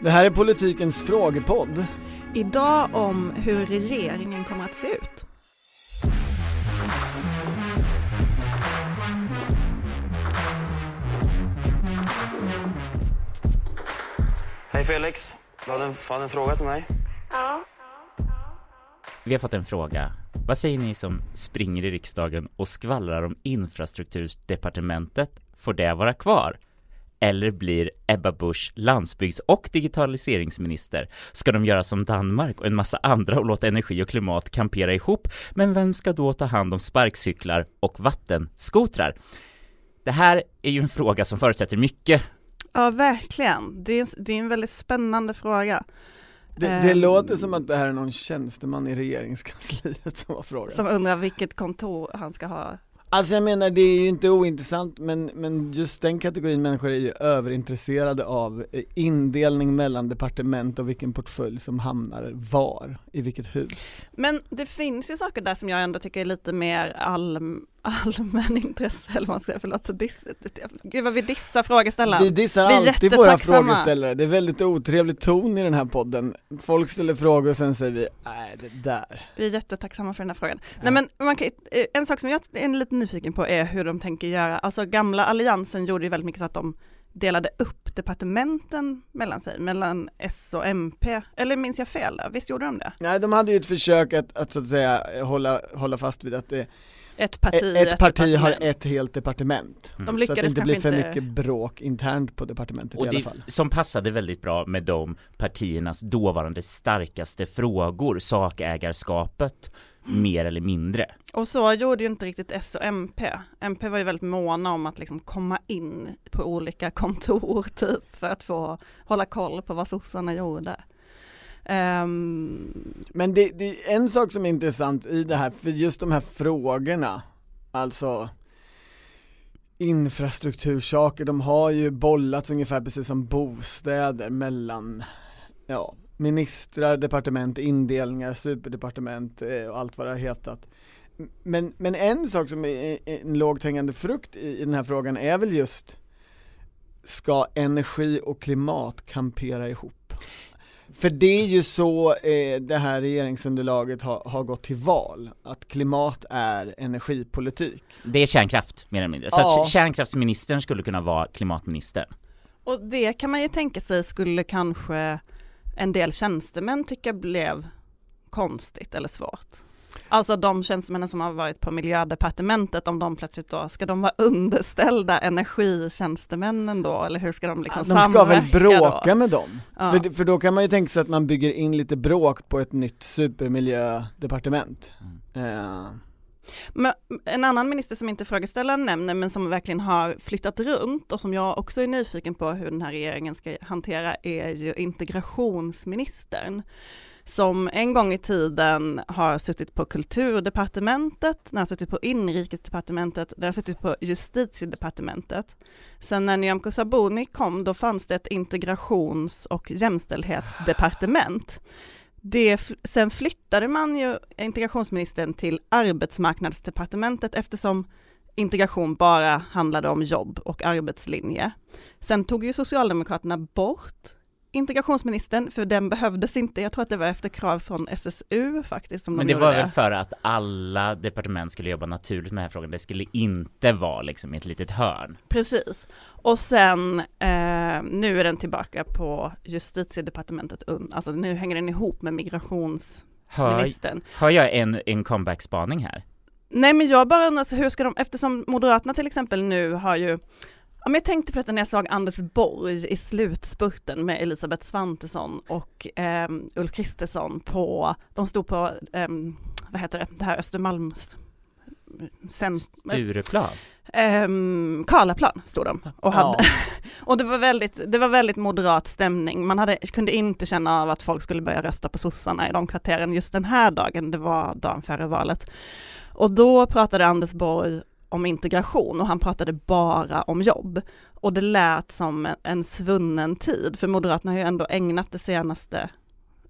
Det här är politikens frågepodd. Idag om hur regeringen kommer att se ut. Hej Felix, du hade en, hade en fråga till mig? Ja. Vi har fått en fråga. Vad säger ni som springer i riksdagen och skvallrar om infrastrukturdepartementet? Får det vara kvar? Eller blir Ebba Busch landsbygds och digitaliseringsminister? Ska de göra som Danmark och en massa andra och låta energi och klimat kampera ihop? Men vem ska då ta hand om sparkcyklar och vattenskotrar? Det här är ju en fråga som förutsätter mycket. Ja, verkligen. Det är, det är en väldigt spännande fråga. Det, det Ehm, låter som att det här är någon tjänsteman i regeringskansliet som har frågat. Som undrar vilket kontor han ska ha. Alltså jag menar det är ju inte ointressant men, men just den kategorin människor är ju överintresserade av eh, indelning mellan departement och vilken portfölj som hamnar var, i vilket hus. Men det finns ju saker där som jag ändå tycker är lite mer allm, allmänintresse, eller vad man ska säga, förlåt, så diss, gud vad vi dissar frågeställaren. Vi dissar Vi alltid våra frågeställare, det är väldigt otrevlig ton i den här podden. Folk ställer frågor och sen säger vi, nej det där. Vi är jättetacksamma för den här frågan. Nej men man kan, eh, en sak som jag är lite nyfiken på är hur de tänker göra, alltså gamla alliansen gjorde ju väldigt mycket så att de delade upp departementen mellan sig, mellan S och MP, eller minns jag fel? Visst gjorde de det? Nej de hade ju ett försök att, att så att säga hålla, hålla fast vid att det, Ett parti, ett, parti har ett helt departement. De Så att det inte blir för inte, mycket bråk internt på departementet Och i alla fall. som passade väldigt bra med de partiernas dåvarande starkaste frågor, sakägarskapet, mer eller mindre. och så gjorde ju inte riktigt S och MP. MP var ju väldigt måna om att liksom komma in på olika kontor typ för att få hålla koll på vad sossarna gjorde. Um... Men det, det är en sak som är intressant i det här, för just de här frågorna, alltså infrastruktursaker, de har ju bollats ungefär precis som bostäder mellan, ja, ministrar, departement, indelningar, superdepartement eh, och allt vad det har hetat. Men, men en sak som är är en lågt hängande frukt i, i den här frågan är väl just, ska energi och klimat kampera ihop? För det är ju så eh, det här regeringsunderlaget har, har gått till val, att klimat är energipolitik. Det är kärnkraft, mer eller mindre. Så Ja. att kärnkraftsministern skulle kunna vara klimatminister. Och det kan man ju tänka sig skulle kanske en del tjänstemän tycka blev konstigt eller svårt. Alltså de tjänstemännen som har varit på miljödepartementet, om de plötsligt då, ska de vara underställda energitjänstemännen då, eller hur ska de liksom de ska väl bråka då? med dem? Ja. För, för då kan man ju tänka sig att man bygger in lite bråk på ett nytt supermiljödepartement. Eh, Men en annan minister som inte frågeställaren nämner, men som verkligen har flyttat runt och som jag också är nyfiken på hur den här regeringen ska hantera är ju integrationsministern. Som en gång i tiden har suttit på kulturdepartementet, den har suttit på inrikesdepartementet, den har suttit på justitiedepartementet. Sen när Nyamko Sabuni kom, då fanns det ett integrations och jämställdhetsdepartement. Det, sen flyttade man ju integrationsministern till arbetsmarknadsdepartementet eftersom integration bara handlade om jobb och arbetslinje. Sen tog ju Socialdemokraterna bort integrationsministern, för den behövdes inte. Jag tror att det var efter krav från SSU faktiskt. Som Men de det var väl för att alla departement skulle jobba naturligt med den här frågan. Det skulle inte vara liksom ett litet hörn. Precis. Och sen, eh, nu är den tillbaka på justitiedepartementet, alltså nu hänger den ihop med migrationsministern. Hör, hör jag en, en comeback-spaning här? Nej men jag bara undrar, så hur ska de, eftersom Moderaterna till exempel nu har ju, ja, men jag tänkte på detta när jag såg Anders Borg i slutspurten med Elisabeth Svantesson och ehm, Ulf Kristersson på, de stod på, ehm, vad heter det, det här Östermalms, sen, Stureplan? ehm, Karlaplan stod de och hade, ja. och det var väldigt, det var väldigt moderat stämning. Man hade, kunde inte känna av att folk skulle börja rösta på sossarna i de kvarteren just den här dagen, det var dagen före valet. Och då pratade Anders Borg om integration och han pratade bara om jobb. Och det lät som en, svunnen tid, för Moderaterna har ju ändå ägnat det senaste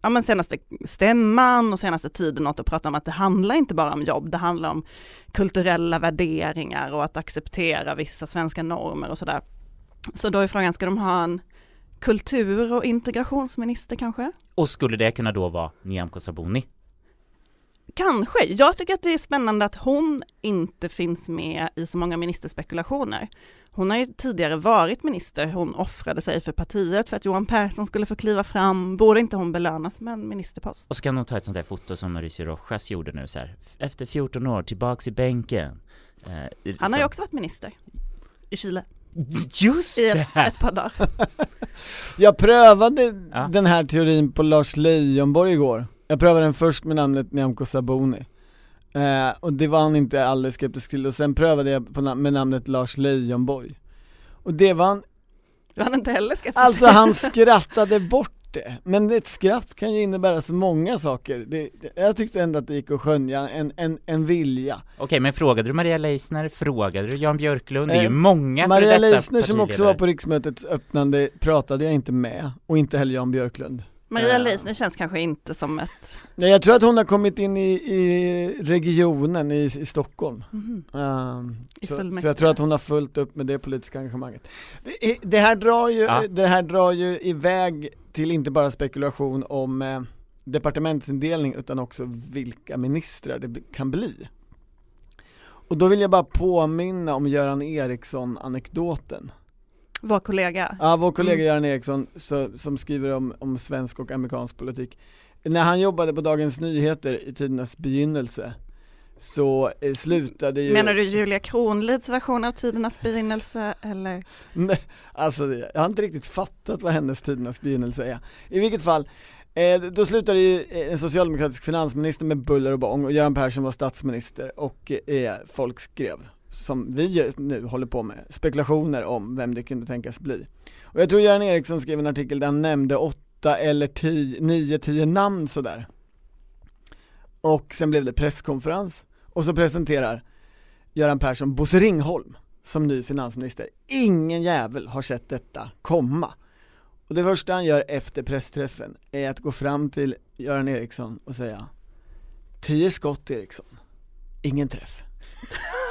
ja, men senaste stämman och senaste tiden åt att prata om att det handlar inte bara om jobb, det handlar om kulturella värderingar och att acceptera vissa svenska normer och sådär. Så då är frågan, ska de ha en kultur och integrationsminister kanske? Och skulle det kunna då vara Nyamko Sabuni? Kanske. Jag tycker att det är spännande att hon inte finns med i så många ministerspekulationer. Hon har ju tidigare varit minister, hon offrade sig för partiet för att Johan Persson skulle få kliva fram. Borde inte hon belönas med en ministerpost? Och så kan hon ta ett sånt där foto som Mauricio Rojas gjorde nu så här. efter 14 år, tillbaks i bänken. Eh, Han har ju också varit minister i Chile. Just I det! ett, ett par dagar. Jag prövade ja. den här teorin på Lars Leijonborg igår. Jag prövade den först med namnet Nyamko Sabuni. Eh, och det var han inte alldeles skeptisk till, och sen prövade jag på, med namnet Lars Leijonborg. Och det var han var han inte heller skeptisk Alltså han skrattade bort det, men ett skratt kan ju innebära så många saker. Det, jag tyckte ändå att det gick att skönja en, en, en vilja. Okej, men frågade du Maria Leisner, frågade du Jan Björklund? Det är ju eh, många Maria Leisner som också var på riksmötets öppnande pratade jag inte med, och inte heller Jan Björklund. Maria uh, Leisner känns kanske inte som ett... Nej jag tror att hon har kommit in i, i regionen i, i Stockholm. Mm -hmm. uh, så, så, jag tror att hon har fullt upp med det politiska engagemanget. Det, det här drar ju, ja. det här drar ju iväg till inte bara spekulation om eh, departementsindelning utan också vilka ministrar det kan bli. Och då vill jag bara påminna om Göran Eriksson-anekdoten. Vår kollega? Ja, vår kollega mm. Göran Eriksson så, som skriver om, om svensk och amerikansk politik. När han jobbade på Dagens Nyheter i tidernas begynnelse så eh, slutade ju Menar du Julia Kronlids version av Tidernas begynnelse eller? Nej, alltså jag har inte riktigt fattat vad hennes Tidernas begynnelse är. I vilket fall, eh, då slutade ju eh, en socialdemokratisk finansminister med buller och bång och Göran Persson var statsminister och folk skrev som vi nu håller på med, spekulationer om vem det kunde tänkas bli. Och jag tror Göran Eriksson skrev en artikel där han nämnde åtta eller tio, nio, tio namn sådär. Och sen blev det presskonferens och så presenterar Göran Persson Bosse Ringholm som ny finansminister. Ingen jävel har sett detta komma. Och det första han gör efter pressträffen är att gå fram till Göran Eriksson och säga Tio skott Eriksson, ingen träff.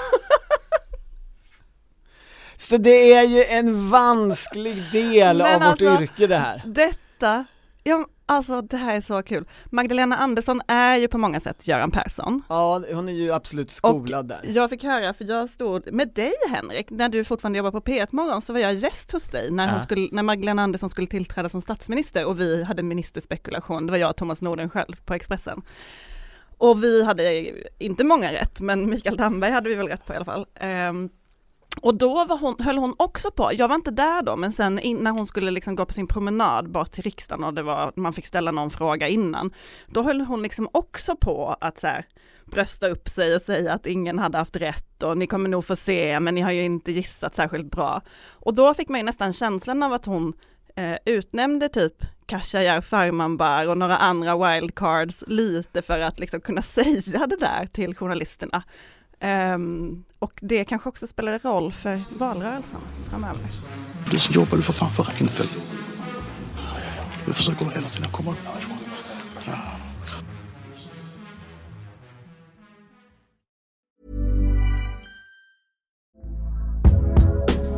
Så det är ju en vansklig del av alltså, vårt yrke det här. Detta, ja, alltså det här är så kul. Magdalena Andersson är ju på många sätt Göran Persson. Ja, hon är ju absolut skolad och där. Jag fick höra, för jag stod med dig Henrik, när du fortfarande jobbar på P1 Morgon så var jag gäst hos dig när, hon skulle, när Magdalena Andersson skulle tillträda som statsminister och vi hade ministerspekulation, det var jag och Thomas Norden själv på Expressen. Och vi hade inte många rätt, men Mikael Damberg hade vi väl rätt på i alla fall. Um, och då var hon, höll hon också på, jag var inte där då, men sen in, när hon skulle liksom gå på sin promenad bort till riksdagen och det var, man fick ställa någon fråga innan, då höll hon liksom också på att så här, brösta upp sig och säga att ingen hade haft rätt och ni kommer nog få se, men ni har ju inte gissat särskilt bra. Och då fick man ju nästan känslan av att hon eh, utnämnde typ Khashayar Farmanbar och några andra wildcards lite för att liksom kunna säga det där till journalisterna. Um, och det kanske också spelade roll för valrörelsen framöver. Du som jobbar du för fan för Reinfeldt. Du försöker hela tiden komma upp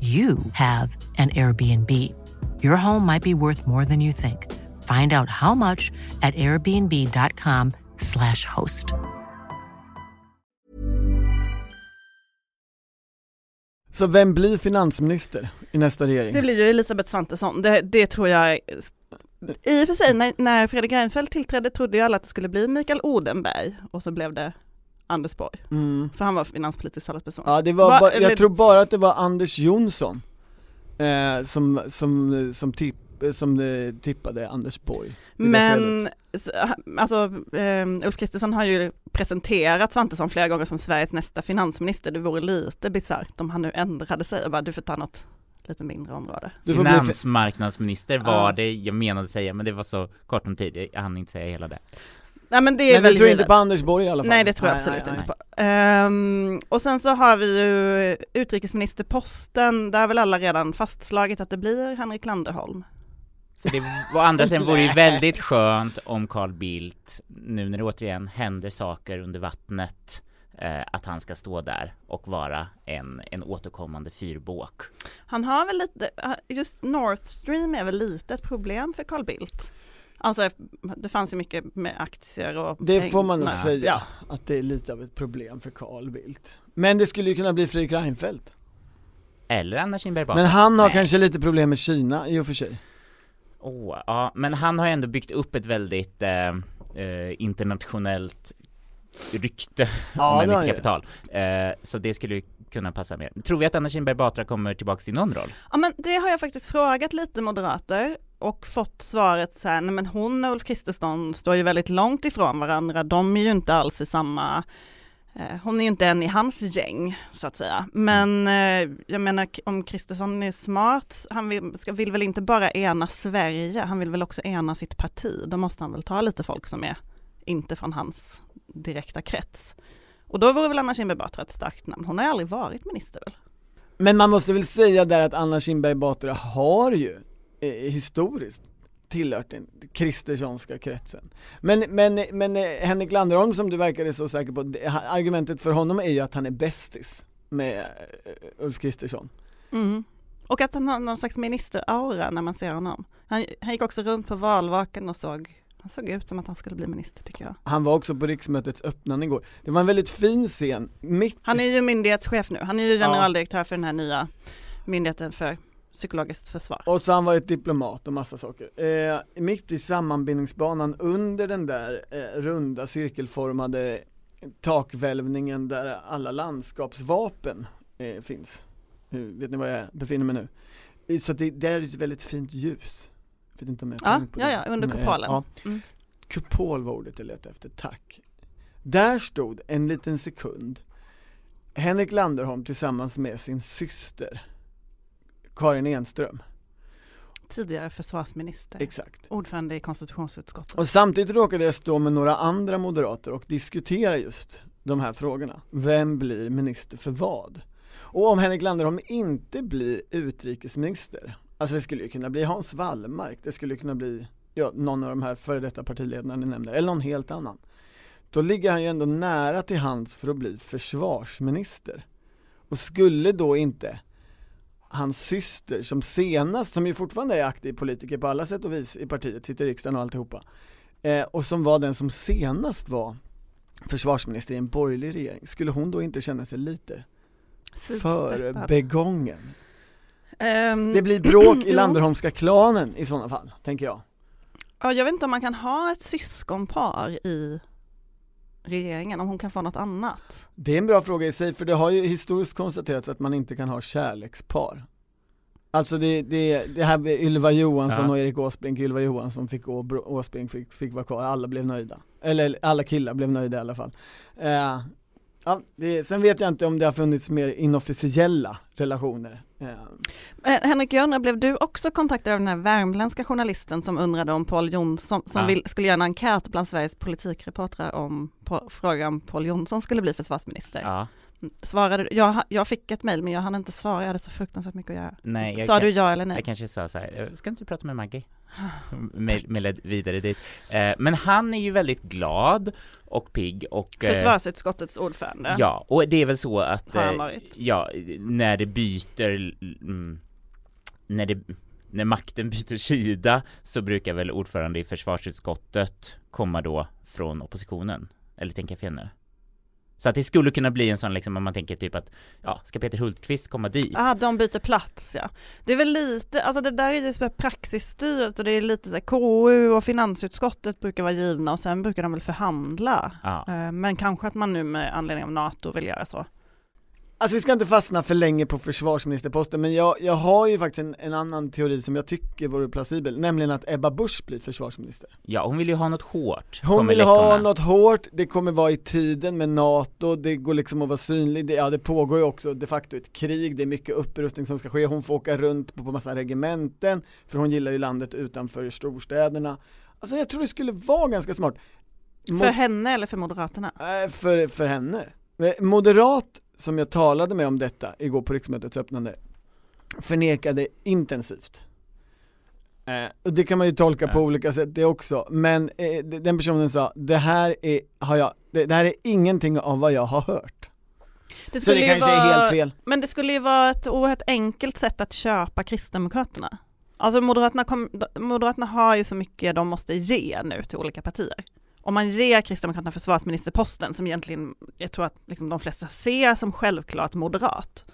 you have an Airbnb. Your home might be worth more than you think. Find out how much at airbnb.com slash host. Så vem blir finansminister i nästa regering? Det blir ju Elisabeth Svantesson. Det, det tror jag i och för sig, när, när Fredrik Reinfeldt tillträdde trodde ju alla att det skulle bli Mikael Odenberg och så blev det Anders Borg. Mm. För han var finanspolitisk talesperson. Ja det var, Va, jag tror bara att det var Anders Jonsson eh, som, som, som, tipp, som eh, tippade Anders Borg. Men, alltså eh, Ulf Kristersson har ju presenterat Svantesson flera gånger som Sveriges nästa finansminister. Det vore lite bisarrt om han nu ändrade sig och bara, du får ta något lite mindre område. Finansmarknadsminister var det jag menade säga, men det var så kort om tid, jag hann inte säga hela det. Nej men det är Men väl du tror givet. inte på Anders Borg i alla fall? Nej det tror jag Nej, absolut nej, inte nej. på. Ehm, och sen så har vi ju utrikesministerposten, där har väl alla redan fastslagit att det blir Henrik Landerholm. För det, å andra sidan vore det ju väldigt skönt om Carl Bildt, nu när det återigen händer saker under vattnet, eh, att han ska stå där och vara en, en återkommande fyrbåk. Han har väl lite, just North Stream är väl lite ett problem för Carl Bildt. Alltså det fanns ju mycket med aktier och Det får man nog säga, Ja. att det är lite av ett problem för Carl Bildt. Men det skulle ju kunna bli Fredrik Reinfeldt. Eller Anna Kinberg Batra. Men han har Nej. kanske lite problem med Kina i och för sig. Åh, ja, men han har ju ändå byggt upp ett väldigt eh, eh, internationellt rykte Ja, ju. kapital. Eh, så det skulle ju kunna passa mer. Tror vi att Anna Kinberg Batra kommer tillbaks till någon roll? Ja men det har jag faktiskt frågat lite moderater och fått svaret så här, nej men hon och Ulf Kristersson står ju väldigt långt ifrån varandra, de är ju inte alls i samma eh, hon är ju inte en i hans gäng så att säga. Men eh, jag menar om Kristersson är smart, han vill, ska, vill väl inte bara ena Sverige, han vill väl också ena sitt parti. Då måste han väl ta lite folk som är inte från hans direkta krets. Och då vore väl Anna Kinberg Batra ett starkt namn. Hon har ju aldrig varit minister väl? Men man måste väl säga där att Anna Kinberg Batra har ju eh, historiskt tillhört den kristerssonska kretsen. Men, men, men eh, Henrik Landerholm som du verkade så säker på, argumentet för honom är ju att han är bästis med eh, Ulf Kristersson. Mm. Och att han har någon slags ministeraura när man ser honom. Han, han gick också runt på valvakan och såg, han såg ut som att han skulle bli minister tycker jag. Han var också på riksmötets öppnande igår. Det var en väldigt fin scen, mitt Han är ju myndighetschef nu, han är ju generaldirektör för den här nya myndigheten för psykologiskt försvar. Och så har han varit diplomat och massa saker. Eh, mitt i sammanbindningsbanan under den där eh, runda cirkelformade takvälvningen där alla landskapsvapen eh, finns. Hur, vet ni var jag befinner mig nu? Eh, Så det, det är ett väldigt fint ljus. Vet inte om jag Ja, på det. ja, under kupolen. Ja. Mm. Kupol var ordet jag letade efter, tack. Där stod en liten sekund Henrik Landerholm tillsammans med sin syster Karin Enström. Tidigare försvarsminister, Exakt. ordförande i konstitutionsutskottet. Och samtidigt råkade jag stå med några andra moderater och diskutera just de här frågorna. Vem blir minister för vad? Och om Henrik Landerholm inte blir utrikesminister, alltså det skulle ju kunna bli Hans Wallmark, det skulle kunna bli ja, någon av de här före detta partiledarna ni nämnde, eller någon helt annan. Då ligger han ju ändå nära till hands för att bli försvarsminister. Och skulle då inte hans syster som senast, som ju fortfarande är aktiv politiker på alla sätt och vis i partiet, sitter i riksdagen och alltihopa, eh, och som var den som senast var försvarsminister i en borgerlig regering, skulle hon då inte känna sig lite för Sidsteppad. begången? Ehm, Det blir bråk i. Landerholmska klanen i sådana fall, tänker jag. Ja, jag vet inte om man kan ha ett syskonpar i regeringen, om hon kan få något annat. Det är en bra fråga i sig, för det har ju historiskt konstaterats att man inte kan ha kärlekspar. Alltså det, det, det här med Ylva Johansson Ja. och Erik Åsbrink, Ylva Johansson fick gå, Åsbrink fick, fick vara kvar, alla blev nöjda. Eller alla killar blev nöjda i alla fall. Eh, ja, det, sen vet jag inte om det har funnits mer inofficiella relationer. Eh, Henrik, undrar, blev du också kontaktad av den här värmländska journalisten som undrade om Paul Jonsson, som Ja. vill, skulle göra en enkät bland Sveriges politikreportrar om på, frågan om Paul Jonsson skulle bli försvarsminister? Ja, Mm, Svarade du? Jag, jag fick ett mejl men jag hann inte svara, jag hade så fruktansvärt mycket att göra. nej, jag Sa kan, du ja eller nej? Jag kanske sa så här, "Eh, ska inte du prata med Maggie? Mail- Mejlade vidare dit. Eh, men han är ju väldigt glad och pigg och eh, Försvarsutskottets ordförande. Ja, och det är väl så att eh. Ja, när det byter mm, när det när makten byter sida så brukar väl ordförande i försvarsutskottet komma då från oppositionen? Eller tänker jag fel nu? Så att det skulle kunna bli en sån liksom om man tänker typ att ja, ska Peter Hultqvist komma dit? Ah, de byter plats ja. Det är väl lite, alltså det där är ju praxisstyrt och det är lite så här, KU och finansutskottet brukar vara givna och sen brukar de väl förhandla. Ja. Eh, Men kanske att man nu med anledning av NATO vill göra så. Alltså vi ska inte fastna för länge på försvarsministerposten, men jag, jag har ju faktiskt en, en annan teori som jag tycker vore plausibel, nämligen att Ebba Busch blir försvarsminister. Ja, hon vill ju ha något hårt. Hon vill ha läckorna. något hårt, det kommer vara i tiden med NATO, det går liksom att vara synlig, det, ja det pågår ju också de facto ett krig, det är mycket upprustning som ska ske, hon får åka runt på, på massa regementen, för hon gillar ju landet utanför storstäderna. Alltså jag tror det skulle vara ganska smart. Mo- För henne eller för Moderaterna? äh, för, för henne. Eh, Moderat, som jag talade med om detta igår på riksmötets öppnande, förnekade intensivt. Eh, och det kan man ju tolka på olika sätt det också, men eh, den personen sa, det här är, har jag, det, det här är ingenting av vad jag har hört. Det Så det ju kanske är helt fel. Men det skulle ju vara ett oerhört enkelt sätt att köpa Kristdemokraterna. Alltså Moderaterna, kom, Moderaterna har ju så mycket de måste ge nu till olika partier. Om man ger Kristdemokraterna försvarsministerposten, som egentligen, jag tror att liksom de flesta ser som självklart moderat,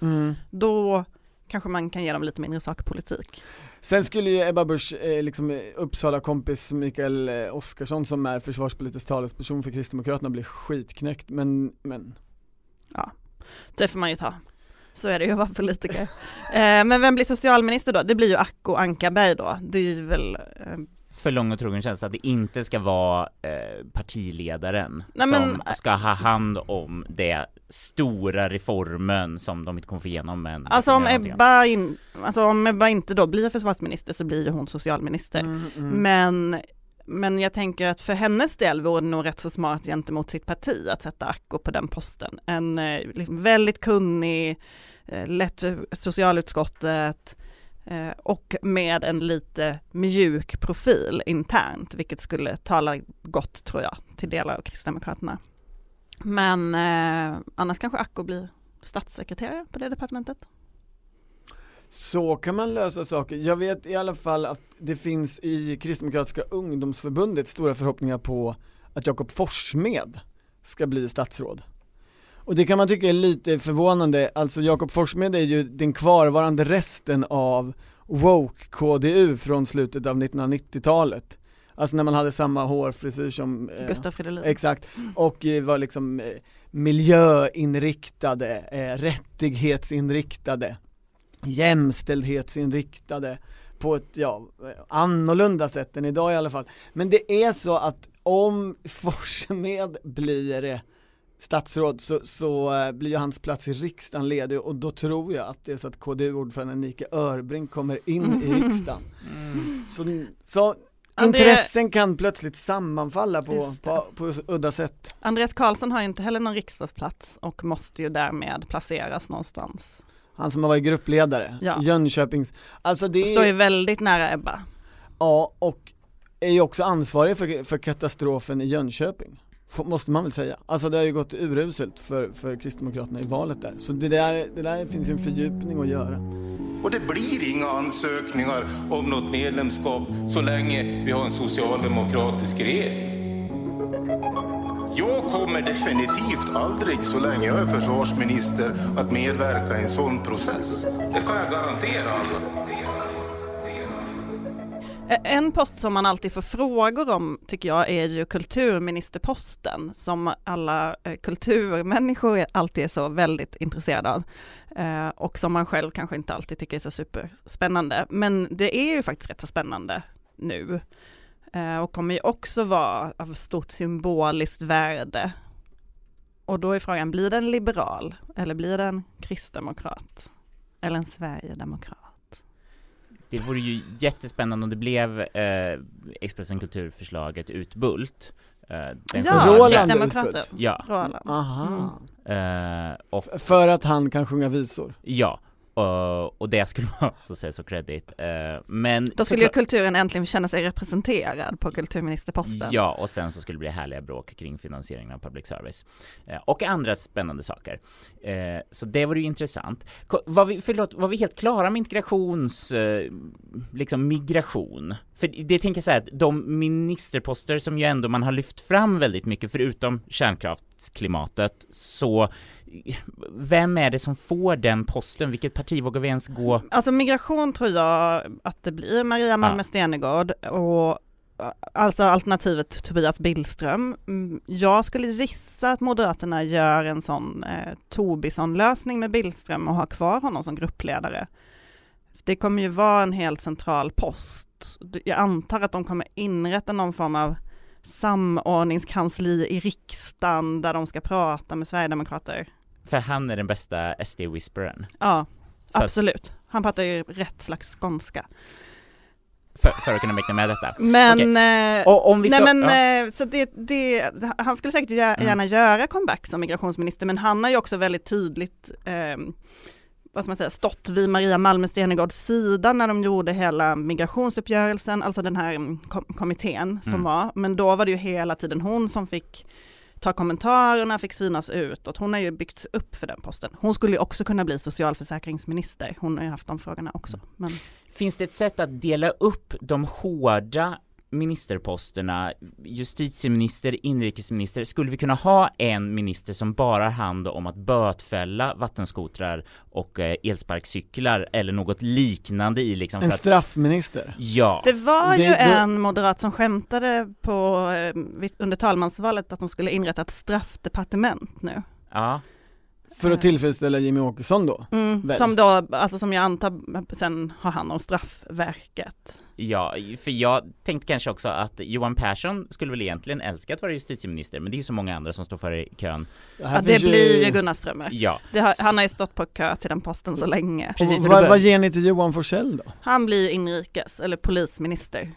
då kanske man kan ge dem lite mindre sakpolitik. Sen skulle ju Ebba Busch, eh, liksom eh, Uppsala kompis Mikael eh, Oskarsson som är försvarspolitisk talesperson för Kristdemokraterna bli skitknäckt, men, men Det får man ju ta. Så är det ju att vara politiker. eh, men vem blir socialminister då? Det blir ju Acko Ankarberg då. Det är ju väl eh, För lång och trogen känsla att det inte ska vara eh, partiledaren Nej, som men- ska ha hand om det stora reformen som de inte kommer få igenom men Alltså om Ebba, in, alltså om Ebba inte då blir försvarsminister så blir ju hon socialminister. Mm, mm. Men, men jag tänker att för hennes del vore det nog rätt så smart gentemot sitt parti att sätta Acko på den posten. En eh, liksom väldigt kunnig, eh, lätt socialutskottet eh, Eh, och med en lite mjuk profil internt, vilket skulle tala gott tror jag till delar av Kristdemokraterna. Men eh, annars kanske Acko blir statssekreterare på det departementet. Så kan man lösa saker. Jag vet i alla fall att det finns i Kristdemokratiska ungdomsförbundet stora förhoppningar på att Jakob Forssmed ska bli statsråd. Och det kan man tycka är lite förvånande, alltså Jakob Forssmed är ju den kvarvarande resten av woke-KDU från slutet av 1990-talet. Alltså när man hade samma hårfrisyr som eh, Gustav Fridolin. Exakt, och eh, var liksom eh, miljöinriktade, eh, rättighetsinriktade, jämställdhetsinriktade på ett, ja, eh, annorlunda sätt än idag i alla fall. Men det är så att om Forssmed blir eh, statsråd så, så eh, blir ju hans plats i riksdagen ledig och då tror jag att det är så att KDU-ordföranden Nike Örbrink kommer in i riksdagen. Så, så André- intressen kan plötsligt sammanfalla på, på, på udda sätt. Andreas Karlsson har inte heller någon riksdagsplats och måste ju därmed placeras någonstans. Han som har varit gruppledare, Ja. Jönköpings, alltså det Står ju väldigt nära Ebba. ja och är ju också ansvarig för, för katastrofen i Jönköping. Måste man väl säga. Alltså det har ju gått uruselt för, för Kristdemokraterna i valet där. Så det där, det där finns ju en fördjupning att göra. Och det blir inga ansökningar om något medlemskap så länge vi har en socialdemokratisk regering. Jag kommer definitivt aldrig, så länge jag är försvarsminister, att medverka i en sån process. Det kan jag garantera alla. Eh, en post som man alltid får frågor om tycker jag är ju kulturministerposten som alla eh, kulturmänniskor alltid är så väldigt intresserade av eh, och som man själv kanske inte alltid tycker är så superspännande. Men det är ju faktiskt rätt så spännande nu och kommer ju också vara av stort symboliskt värde. Och då är frågan, blir den liberal eller blir den kristdemokrat? Eller en sverigedemokrat? Det vore ju jättespännande om det blev eh, Expressen Kulturförslaget Utbult. Eh, den Ja, Roland. Utbult. Ja, Roland. Aha. eh, och För att han kan sjunga visor. ja, och, och det skulle vara så att säga så credit. Eh, men Då skulle ju kulturen äntligen känna sig representerad på kulturministerposten. Ja, och sen så skulle det bli härliga bråk kring finansieringen av public service. Eh, och andra spännande saker. Så det vore ju intressant. Ko- Var vi, förlåt, var vi helt klara med integrations, liksom migration? För det tänker jag säga att de ministerposter som ju ändå man har lyft fram väldigt mycket, förutom kärnkraftsklimatet, så vem är det som får den posten? Vilket parti vågar vi ens gå? Alltså migration tror jag att det blir Maria Malmer Ja. Stenergard och alltså alternativet Tobias Billström. Mm, Jag skulle gissa att Moderaterna gör en sån eh, Tobisson-lösning med Billström och har kvar honom som gruppledare. Det kommer ju vara en helt central post. Jag antar att de kommer inrätta någon form av samordningskansli i riksdagen där de ska prata med Sverigedemokrater. För han är den bästa SD-whisperern. Ja, Så absolut. Han pratar ju rätt slags skånska. För, för att kunna mäkta med detta. Men, eh, Och om vi ska... nej men, ja. eh, så det, det, han skulle säkert Mm. gärna göra comeback som migrationsminister, men han har ju också väldigt tydligt, eh, vad ska man säga, stått vid Maria Malmer Stenergards sida när de gjorde hela migrationsuppgörelsen, alltså den här mm, kom kommittén som Mm. var, men då var det ju hela tiden hon som fick ta kommentarerna, fick synas utåt. Hon har ju byggts upp för den posten. Hon skulle ju också kunna bli socialförsäkringsminister. Hon har ju haft de frågorna också. Men... Finns det ett sätt att dela upp de hårda ministerposterna, justitieminister, inrikesminister, skulle vi kunna ha en minister som bara har hand om att bötfälla vattenskotrar och eh, elsparkcyklar eller något liknande i liksom En att, straffminister. ja, Det var Det- ju det- en moderat som skämtade på, eh, under talmansvalet att de skulle inrätta ett straffdepartement nu. ja, För att tillfredsställa Jimmy Åkesson då. Mm, som då, alltså som jag antar sen har hand om straffverket. ja, för jag tänkte kanske också att Johan Persson skulle väl egentligen älska att vara justitieminister, men det är ju så många andra som står före i kön. Ja, det blir ju Gunnar Strömmer. Ja, Det har, han har ju stått på kö till den posten så länge. precis, vad, vad ger ni till Johan Forsell då? Han blir ju inrikes eller polisminister.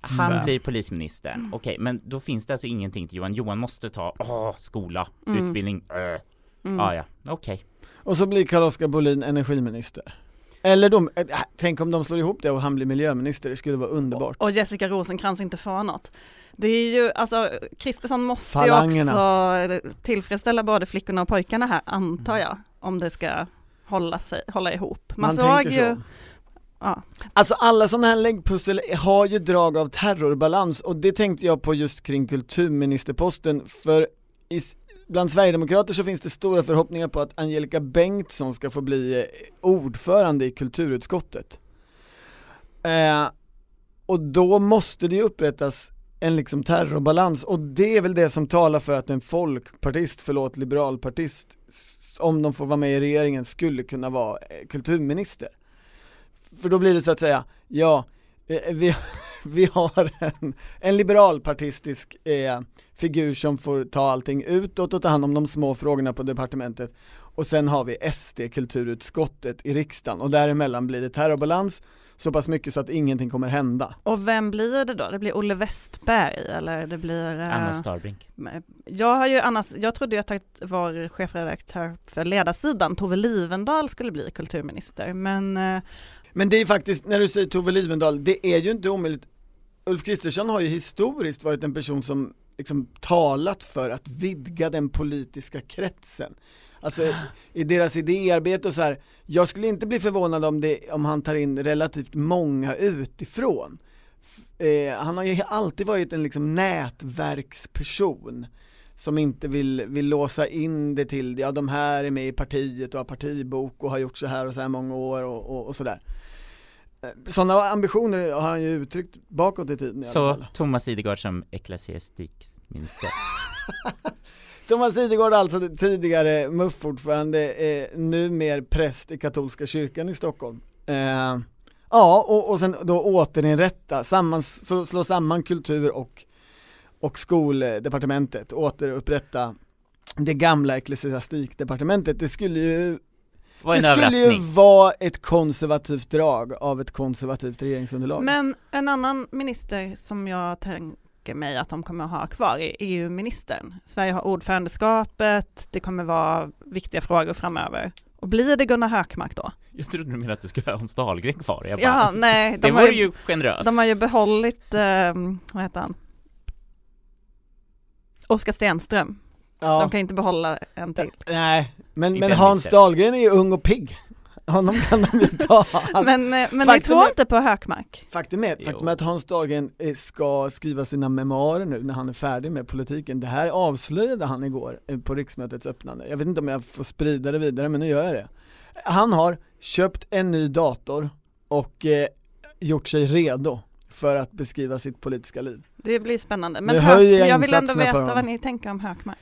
han Mm. blir polisminister. Okej, men då finns det alltså ingenting till Johan. Johan måste ta, åh, skola, Mm. utbildning, äh. Mm. Ah, ja, okej. Och så blir Carl-Oskar Bolin energiminister. Eller de, äh, tänk om de slår ihop det och han blir miljöminister, det skulle vara underbart. Och Jessica Rosenkrantz inte får något. Det är ju, alltså Kristersson måste Falangerna. ju också tillfredsställa både flickorna och pojkarna här, antar jag, om det ska hålla, sig, hålla ihop. Man, såg tänker ju, så. ja, Alltså alla sådana här läggpussel har ju drag av terrorbalans och det tänkte jag på just kring kulturministerposten för i, bland Sverigedemokrater så finns det stora förhoppningar på att Angelica Bengtsson ska få bli eh, ordförande i kulturutskottet. Eh, och då måste det ju upprättas en liksom terrorbalans och det är väl det som talar för att en folkpartist, förlåt liberalpartist, om de får vara med i regeringen skulle kunna vara eh, kulturminister. För då blir det så att säga, ja, vi, vi har en, en liberalpartistisk eh, figur som får ta allting utåt och ta hand om de små frågorna på departementet och sen har vi SD, kulturutskottet i riksdagen och däremellan blir det terrorbalans så pass mycket så att ingenting kommer hända. och vem blir det då? Det blir Olle Westberg eller det blir... eh, Anna Starbrink. Jag har ju annars, jag trodde ju att vår chefredaktör för ledarsidan, Tove Livendal, skulle bli kulturminister, men eh, men det är faktiskt, när du säger Tove Livendal, det är ju inte omöjligt. Ulf Kristersson har ju historiskt varit en person som liksom talat för att vidga den politiska kretsen. Alltså i deras idéarbete och så här. jag skulle inte bli förvånad om, det, om han tar in relativt många utifrån. Eh, Han har ju alltid varit en liksom nätverksperson som inte vill, vill låsa in det till, ja de här är med i partiet och har partibok och har gjort så här och så här många år och, och, och sådär. Sådana ambitioner har han ju uttryckt bakåt i tiden i alla Så fall. Thomas Idegard som ecklesiastikminister. Thomas Idegård alltså tidigare MUF-ordförande, eh, numer präst i katolska kyrkan i Stockholm. Eh, Ja, och, och sen då återinrätta, sammans, så slå samman kultur och, och skoldepartementet, återupprätta det gamla ecklesiastikdepartementet, det skulle ju Det skulle ju vara ett konservativt drag av ett konservativt regeringsunderlag Men en annan minister som jag tänker mig att de kommer att ha kvar är EU-ministern. Sverige har ordförandeskapet, det kommer vara viktiga frågor framöver. Och blir det Gunnar Hökmark då? Jag trodde du menade att du skulle ha Hans Dahlgren kvar. Jag bara, Ja, nej, det de har, vore ju, ju generöst. de har ju behållit, eh, vad heter han? Oskar Stenström. Ja, De kan inte behålla en till. nej, men, men en Hans. Dahlgren är ju ung och pigg Honom kan de ju ta Men, eh, men ni tror är- inte på Hökmark? Faktum är, faktum är att Hans Dahlgren eh, ska skriva sina memoarer nu när han är färdig med politiken. Det här avslöjade han igår eh, på riksmötets öppnande. Jag vet inte om jag får sprida det vidare, men nu gör jag det. Han har köpt en ny dator och eh, gjort sig redo för att beskriva sitt politiska liv. Det blir spännande. Men Höök, jag vill ändå veta vad ni tänker om Hökmark.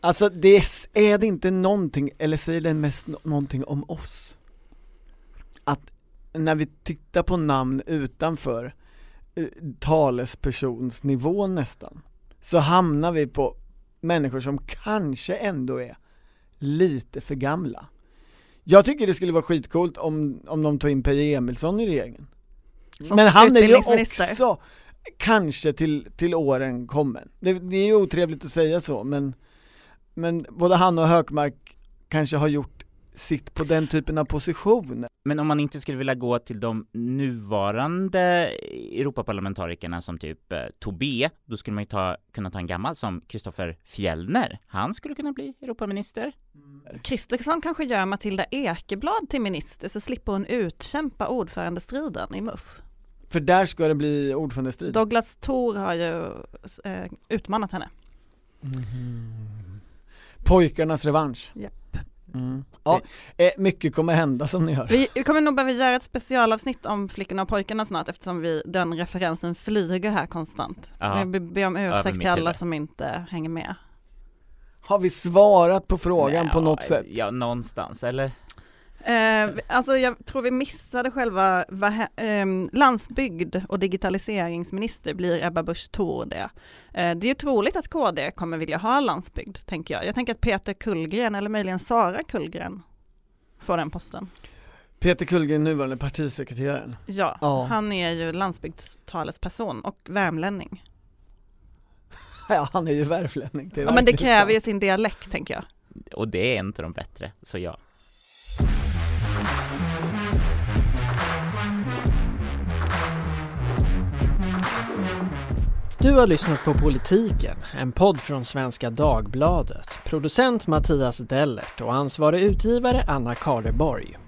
Alltså det är, det inte någonting, eller säger det mest nå- någonting om oss? Att när vi tittar på namn utanför eh, talespersonsnivån nästan, så hamnar vi på människor som kanske ändå är lite för gamla. Jag tycker det skulle vara skitcoolt om, om de tog in Peje Emilsson i regeringen. Som Men han är ju också kanske till, till åren kommen. Det, det är ju otrevligt att säga så men, men både han och Hökmark kanske har gjort sitt på den typen av positioner. Men om man inte skulle vilja gå till de nuvarande Europaparlamentarikerna som typ eh, Tobé, då skulle man ju ta, kunna ta en gammal som Kristoffer Fjellner. Han skulle kunna bli Europaminister. Kristersson kanske gör Matilda Ekeblad till minister så slipper hon utkämpa ordförandestriden i MUF. För där ska det bli ordförandestrid. Douglas Thor har ju eh, utmanat henne. Pojkarnas revansch. Japp. Mm. Ja, eh, mycket kommer hända som ni hör. Vi vi kommer nog behöva göra ett specialavsnitt om flickorna och pojkarna snart eftersom vi, den referensen flyger här konstant. Ja. Vi ber om ursäkt till alla som inte hänger med. Har vi svarat på frågan Nej, på ja, något sätt? Ja, någonstans, eller? Eh, alltså jag tror vi missade själva, vad, hä- ehm, landsbygd och digitaliseringsminister blir Ebba Busch Thor det. Eh, det är ju troligt att KD kommer vilja ha landsbygd, tänker jag. Jag tänker att Peter Kullgren eller möjligen Sara Kullgren får den posten. Peter Kullgren, nuvarande partisekreteraren. Ja, Ja. han är ju landsbygdstalesperson och värmlänning. Ja, han är ju värmlänning. är Ja, men det kräver ju sin dialekt, tänker jag. Och det är inte de bättre, så ja. Du har lyssnat på Politiken, en podd från Svenska Dagbladet. Producent Mattias Dellert och ansvarig utgivare Anna Karleborg.